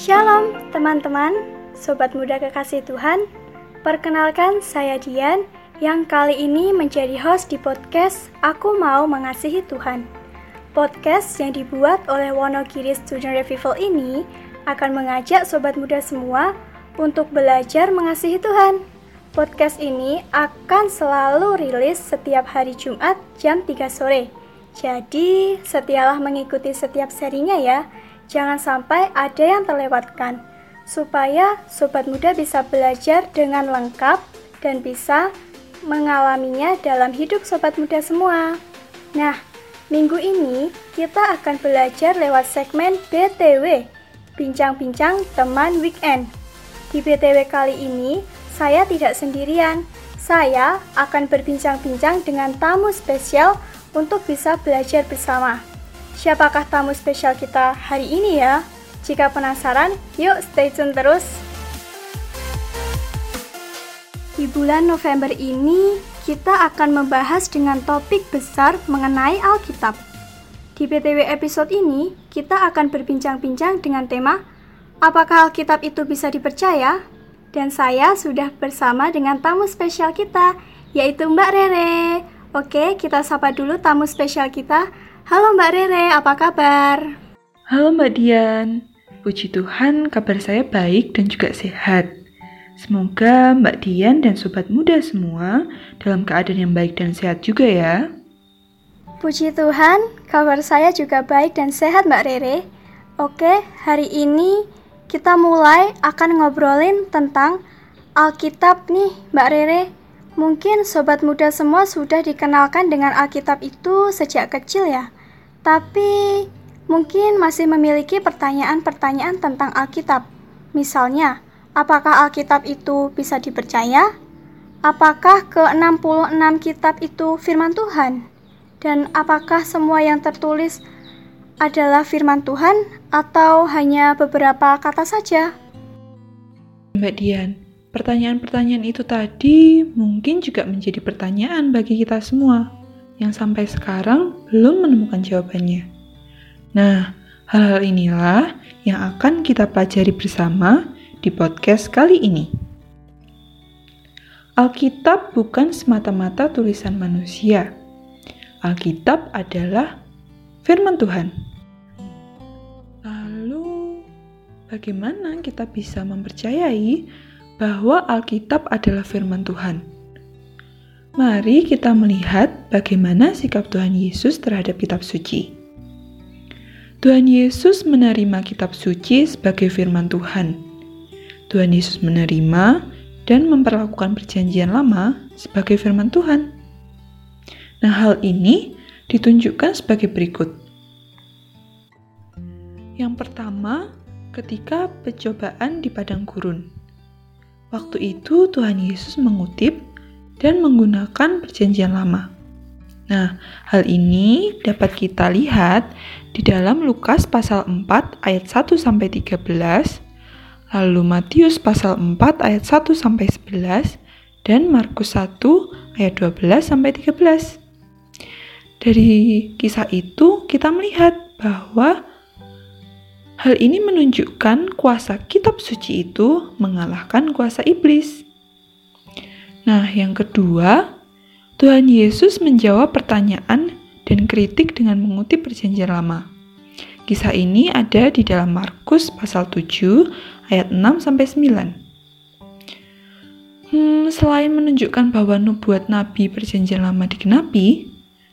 Shalom teman-teman, sobat muda kekasih Tuhan. Perkenalkan saya Dian yang kali ini menjadi host di podcast Aku Mau Mengasihi Tuhan. Podcast yang dibuat oleh Wonogiri Student Revival ini akan mengajak sobat muda semua untuk belajar mengasihi Tuhan. Podcast ini akan selalu rilis setiap hari Jumat jam 3 sore. Jadi, setialah mengikuti setiap serinya ya. Jangan sampai ada yang terlewatkan, supaya sobat muda bisa belajar dengan lengkap dan bisa mengalaminya dalam hidup sobat muda semua. Nah, minggu ini kita akan belajar lewat segmen BTW, Bincang-Bincang Teman Weekend. Di BTW kali ini, saya tidak sendirian. Saya akan berbincang-bincang dengan tamu spesial untuk bisa belajar bersama. Siapakah tamu spesial kita hari ini ya? Jika penasaran, yuk stay tune terus. Di bulan November ini, kita akan membahas dengan topik besar mengenai Alkitab. Di BTW episode ini, kita akan berbincang-bincang dengan tema Apakah Alkitab itu bisa dipercaya? Dan saya sudah bersama dengan tamu spesial kita, yaitu Mbak Rere. Oke, kita sapa dulu tamu spesial kita. Halo Mbak Rere, apa kabar? Halo Mbak Dian, puji Tuhan kabar saya baik dan juga sehat. Semoga Mbak Dian dan sobat muda semua dalam keadaan yang baik dan sehat juga ya. Puji Tuhan, kabar saya juga baik dan sehat Mbak Rere. Oke, hari ini kita mulai akan ngobrolin tentang Alkitab nih, Mbak Rere. Mungkin sobat muda semua sudah dikenalkan dengan Alkitab itu sejak kecil ya. Tapi mungkin masih memiliki pertanyaan-pertanyaan tentang Alkitab. Misalnya, apakah Alkitab itu bisa dipercaya? Apakah ke-66 kitab itu firman Tuhan? Dan apakah semua yang tertulis adalah firman Tuhan atau hanya beberapa kata saja? Mbak Dian, pertanyaan-pertanyaan itu tadi mungkin juga menjadi pertanyaan bagi kita semua yang sampai sekarang belum menemukan jawabannya. Nah, hal-hal inilah yang akan kita pelajari bersama di podcast kali ini. Alkitab bukan semata-mata tulisan manusia. Alkitab adalah firman Tuhan bagaimana kita bisa mempercayai bahwa Alkitab adalah firman Tuhan? Mari kita melihat bagaimana sikap Tuhan Yesus terhadap kitab suci. Tuhan Yesus menerima kitab suci sebagai firman Tuhan. Tuhan Yesus menerima dan memperlakukan perjanjian lama sebagai firman Tuhan. Nah, hal ini ditunjukkan sebagai berikut. Yang pertama, ketika percobaan di padang gurun. Waktu itu Tuhan Yesus mengutip dan menggunakan perjanjian lama. Nah, hal ini dapat kita lihat di dalam Lukas pasal 4 ayat 1 sampai 13, lalu Matius pasal 4 ayat 1 sampai 11 dan Markus 1 ayat 12 sampai 13. Dari kisah itu kita melihat bahwa Hal ini menunjukkan kuasa kitab suci itu mengalahkan kuasa iblis. Nah, yang kedua, Tuhan Yesus menjawab pertanyaan dan kritik dengan mengutip perjanjian lama. Kisah ini ada di dalam Markus pasal 7 ayat 6 sampai 9. Hmm, selain menunjukkan bahwa nubuat nabi perjanjian lama digenapi,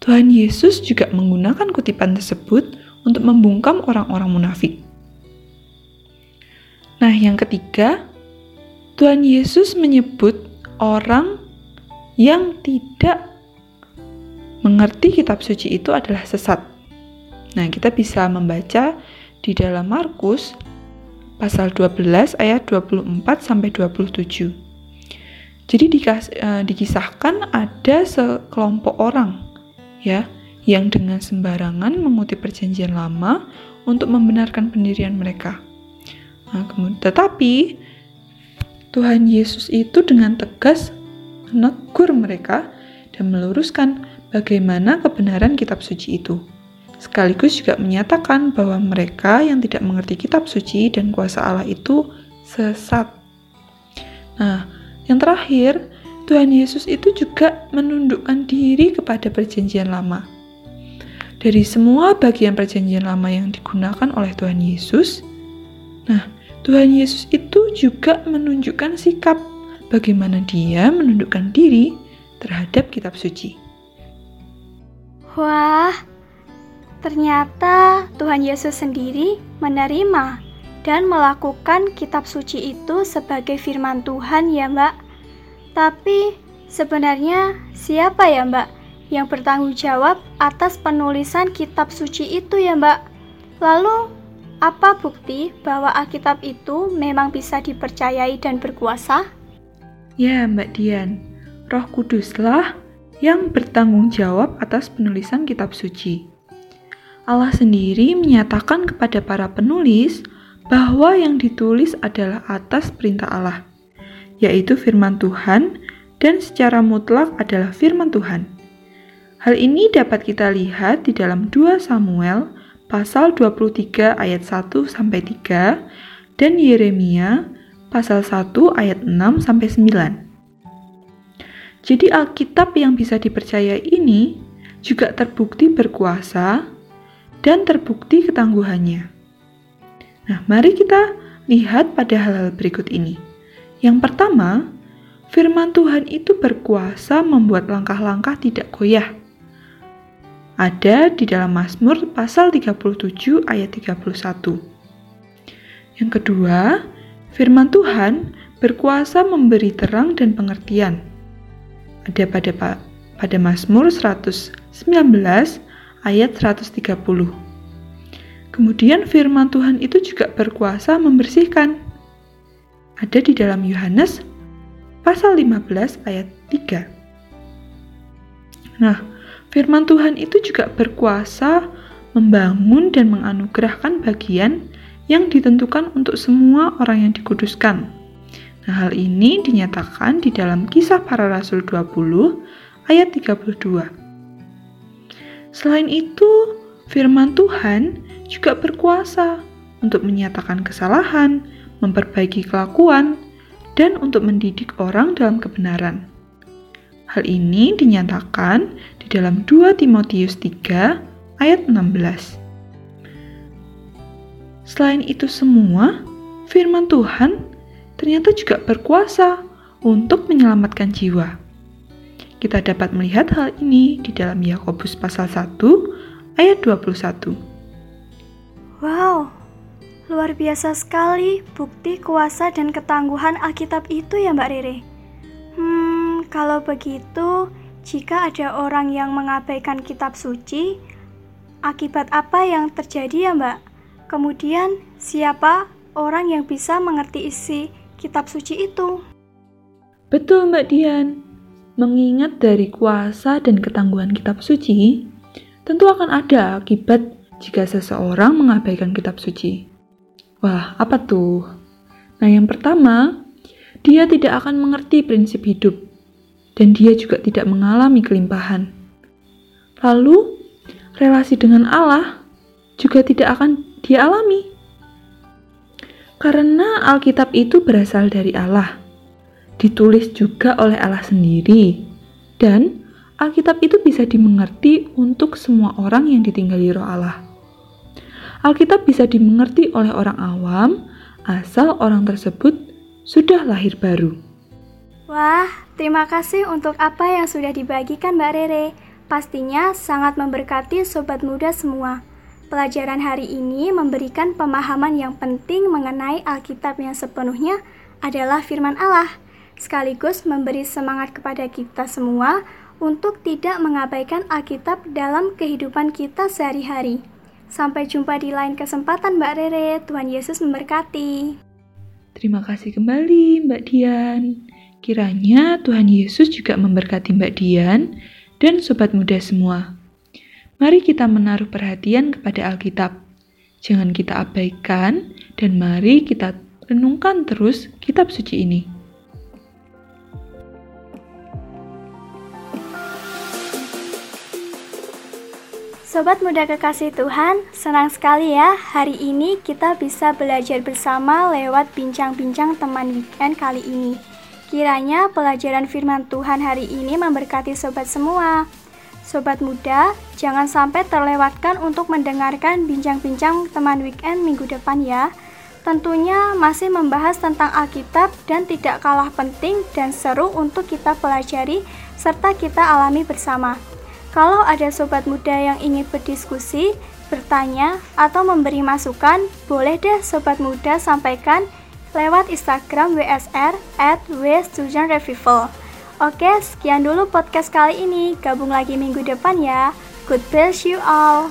Tuhan Yesus juga menggunakan kutipan tersebut untuk membungkam orang-orang munafik. Nah, yang ketiga, Tuhan Yesus menyebut orang yang tidak mengerti kitab suci itu adalah sesat. Nah, kita bisa membaca di dalam Markus pasal 12 ayat 24 sampai 27. Jadi dikas, uh, dikisahkan ada sekelompok orang ya yang dengan sembarangan mengutip perjanjian lama untuk membenarkan pendirian mereka. Nah, kemudian, tetapi Tuhan Yesus itu dengan tegas menegur mereka dan meluruskan bagaimana kebenaran kitab suci itu. sekaligus juga menyatakan bahwa mereka yang tidak mengerti kitab suci dan kuasa Allah itu sesat. Nah, yang terakhir, Tuhan Yesus itu juga menundukkan diri kepada perjanjian lama. Dari semua bagian perjanjian lama yang digunakan oleh Tuhan Yesus, nah, Tuhan Yesus itu juga menunjukkan sikap bagaimana dia menundukkan diri terhadap kitab suci. Wah, ternyata Tuhan Yesus sendiri menerima dan melakukan kitab suci itu sebagai firman Tuhan ya mbak. Tapi sebenarnya siapa ya mbak yang bertanggung jawab atas penulisan kitab suci itu ya mbak? Lalu apa bukti bahwa Alkitab itu memang bisa dipercayai dan berkuasa? Ya, Mbak Dian, Roh Kuduslah yang bertanggung jawab atas penulisan kitab suci. Allah sendiri menyatakan kepada para penulis bahwa yang ditulis adalah atas perintah Allah, yaitu firman Tuhan dan secara mutlak adalah firman Tuhan. Hal ini dapat kita lihat di dalam 2 Samuel pasal 23 ayat 1 sampai 3 dan Yeremia pasal 1 ayat 6 sampai 9. Jadi Alkitab yang bisa dipercaya ini juga terbukti berkuasa dan terbukti ketangguhannya. Nah, mari kita lihat pada hal-hal berikut ini. Yang pertama, firman Tuhan itu berkuasa membuat langkah-langkah tidak goyah. Ada di dalam Mazmur pasal 37 ayat 31. Yang kedua, Firman Tuhan berkuasa memberi terang dan pengertian. Ada pada pada Mazmur 119 ayat 130. Kemudian firman Tuhan itu juga berkuasa membersihkan. Ada di dalam Yohanes pasal 15 ayat 3. Nah, firman Tuhan itu juga berkuasa membangun dan menganugerahkan bagian yang ditentukan untuk semua orang yang dikuduskan. Nah, hal ini dinyatakan di dalam kisah para rasul 20 ayat 32. Selain itu, firman Tuhan juga berkuasa untuk menyatakan kesalahan, memperbaiki kelakuan, dan untuk mendidik orang dalam kebenaran. Hal ini dinyatakan di dalam 2 Timotius 3 ayat 16. Selain itu semua, firman Tuhan ternyata juga berkuasa untuk menyelamatkan jiwa. Kita dapat melihat hal ini di dalam Yakobus pasal 1 ayat 21. Wow, luar biasa sekali bukti kuasa dan ketangguhan Alkitab itu ya Mbak Rere. Kalau begitu, jika ada orang yang mengabaikan kitab suci, akibat apa yang terjadi ya Mbak? Kemudian, siapa orang yang bisa mengerti isi kitab suci itu? Betul, Mbak Dian. Mengingat dari kuasa dan ketangguhan kitab suci, tentu akan ada akibat jika seseorang mengabaikan kitab suci. Wah, apa tuh? Nah, yang pertama, dia tidak akan mengerti prinsip hidup, dan dia juga tidak mengalami kelimpahan. Lalu, relasi dengan Allah juga tidak akan dia alami. Karena Alkitab itu berasal dari Allah, ditulis juga oleh Allah sendiri, dan Alkitab itu bisa dimengerti untuk semua orang yang ditinggali roh Allah. Alkitab bisa dimengerti oleh orang awam, asal orang tersebut sudah lahir baru. Wah, terima kasih untuk apa yang sudah dibagikan Mbak Rere. Pastinya sangat memberkati sobat muda semua. Pelajaran hari ini memberikan pemahaman yang penting mengenai Alkitab yang sepenuhnya adalah firman Allah, sekaligus memberi semangat kepada kita semua untuk tidak mengabaikan Alkitab dalam kehidupan kita sehari-hari. Sampai jumpa di lain kesempatan Mbak Rere, Tuhan Yesus memberkati. Terima kasih kembali Mbak Dian. Kiranya Tuhan Yesus juga memberkati Mbak Dian dan sobat muda semua. Mari kita menaruh perhatian kepada Alkitab. Jangan kita abaikan dan mari kita renungkan terus kitab suci ini. Sobat muda kekasih Tuhan, senang sekali ya hari ini kita bisa belajar bersama lewat bincang-bincang teman weekend kali ini. Kiranya pelajaran firman Tuhan hari ini memberkati sobat semua. Sobat muda, jangan sampai terlewatkan untuk mendengarkan bincang-bincang teman weekend minggu depan ya. Tentunya masih membahas tentang Alkitab dan tidak kalah penting dan seru untuk kita pelajari serta kita alami bersama. Kalau ada sobat muda yang ingin berdiskusi, bertanya, atau memberi masukan, boleh deh sobat muda sampaikan lewat Instagram WSR at. Oke, sekian dulu podcast kali ini. Gabung lagi minggu depan ya. Good bless you all.